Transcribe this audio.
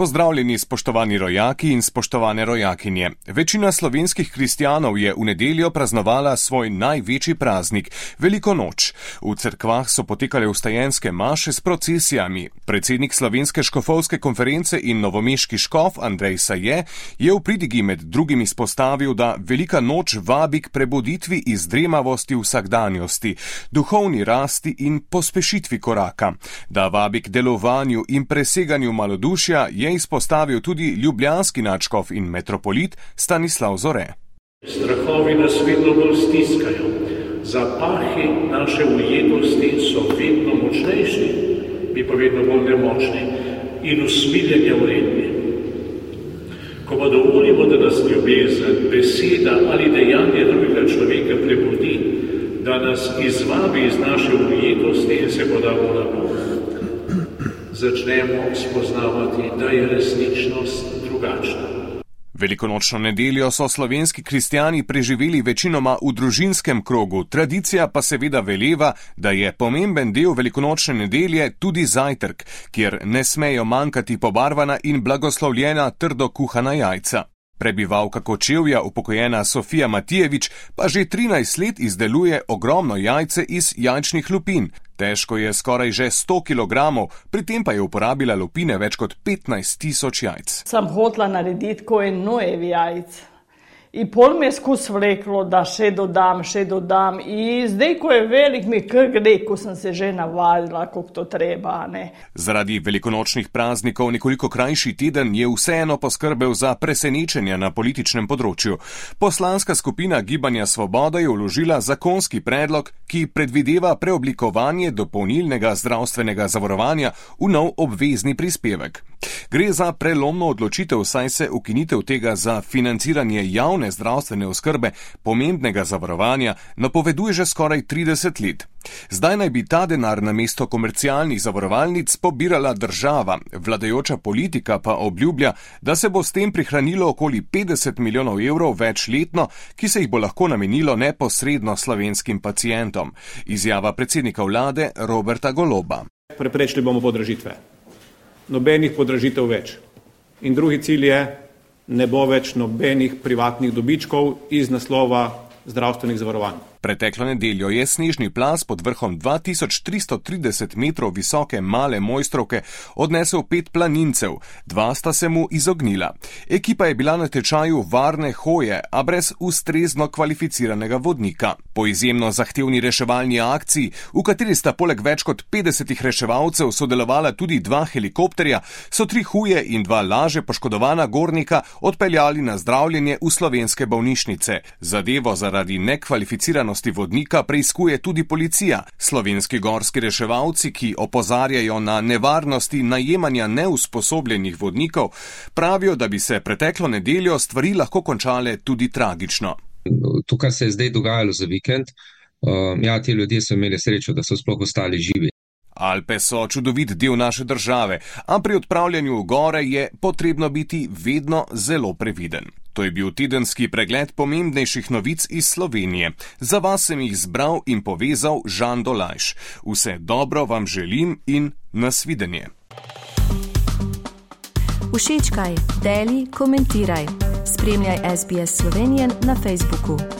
Pozdravljeni, spoštovani rojaki in spoštovane rojakinje. Večina slovenskih kristijanov je v nedeljo praznovala svoj največji praznik, Veliko noč. V cerkvah so potekale ustajenske maše s procesijami. Predsednik Slovenske škofovske konference in novomeški škof Andrej Saje je v pridigi med drugim izpostavil, da Velika noč vabi k prebuditvi iz dremavosti vsakdanjosti, duhovni rasti in pospešitvi koraka, da vabi k delovanju in preseganju malodušja je izpostavil tudi ljubljanski načkov in metropolit Stanislav Zore. Strahovi nas vedno bolj stiskajo, zapahi naše ujetosti so vedno močnejši, mi pa vedno bolj nemočni in usmiljenja vredni. Ko pa dovolimo, da nas ljubezen, beseda ali dejanje drugega človeka prebudi, da nas izvabi iz naše ujetosti in se podamo na pot začnemo spoznavati, da je resničnost drugačna. Velikonočno nedeljo so slovenski kristijani preživeli večinoma v družinskem krogu, tradicija pa seveda veleva, da je pomemben del velikonočne nedelje tudi zajtrk, kjer ne smejo manjkati pobarvana in blagoslovljena trdo kuhana jajca. Prebivalka Kočevja, upokojena Sofija Matijevič, pa že 13 let izdeluje ogromno jajce iz jajčnih lupin. Težko je skoraj že 100 kg, pri tem pa je uporabila lupine več kot 15 tisoč jajc. Sem hotla narediti ko en nojevi jajc. In pol me je skus vleklo, da še dodam, še dodam. In zdaj, ko je velik, mi kar gre, ko sem se že navadila, kako to treba. Ne. Zaradi velikonočnih praznikov nekoliko krajši teden je vseeno poskrbel za presenečenja na političnem področju. Poslanska skupina Gibanja Svoboda je vložila zakonski predlog, ki predvideva preoblikovanje dopolnilnega zdravstvenega zavarovanja v nov obvezni prispevek. Gre za prelomno odločitev, saj se ukinitev tega za financiranje javne zdravstvene oskrbe pomembnega zavarovanja napoveduje že skoraj 30 let. Zdaj naj bi ta denar na mesto komercialnih zavarovalnic pobirala država, vladajoča politika pa obljublja, da se bo s tem prihranilo okoli 50 milijonov evrov več letno, ki se jih bo lahko namenilo neposredno slovenskim pacijentom. Izjava predsednika vlade Roberta Goloba. Preprečili bomo podražitve nobenih podražitev več. In drugi cilj je, ne bo več nobenih privatnih dobičkov iz naslova zdravstvenih zavarovanj. Preteklo nedeljo je snežni plas pod vrhom 2330 metrov visoke male mojstrovke odnesel pet planincev, dva sta se mu izognila. Ekipa je bila na tečaju varne hoje, a brez ustrezno kvalificiranega vodnika. Po izjemno zahtevni reševalni akciji, v kateri sta poleg več kot 50 reševalcev sodelovala tudi dva helikopterja, so tri huje in dva laže poškodovana gornika odpeljali na zdravljenje v slovenske bolnišnice. Zadevo zaradi nekvalificiranosti varnosti vodnika preizkuje tudi policija. Slovenski gorski reševalci, ki opozarjajo na nevarnosti najemanja neusposobljenih vodnikov, pravijo, da bi se preteklo nedeljo stvari lahko končale tudi tragično. To, kar se je zdaj dogajalo za vikend, uh, ja, ti ljudje so imeli srečo, da so sploh ostali živi. Alpe so čudovit del naše države, a pri odpravljanju v gore je potrebno biti vedno zelo previden. To je bil tedenski pregled pomembnejših novic iz Slovenije. Za vas sem jih zbral in povezal Žan Dolajš. Vse dobro vam želim in nasvidenje. Všečkaj, deli, komentiraj. Spremljaj SBS Slovenijo na Facebooku.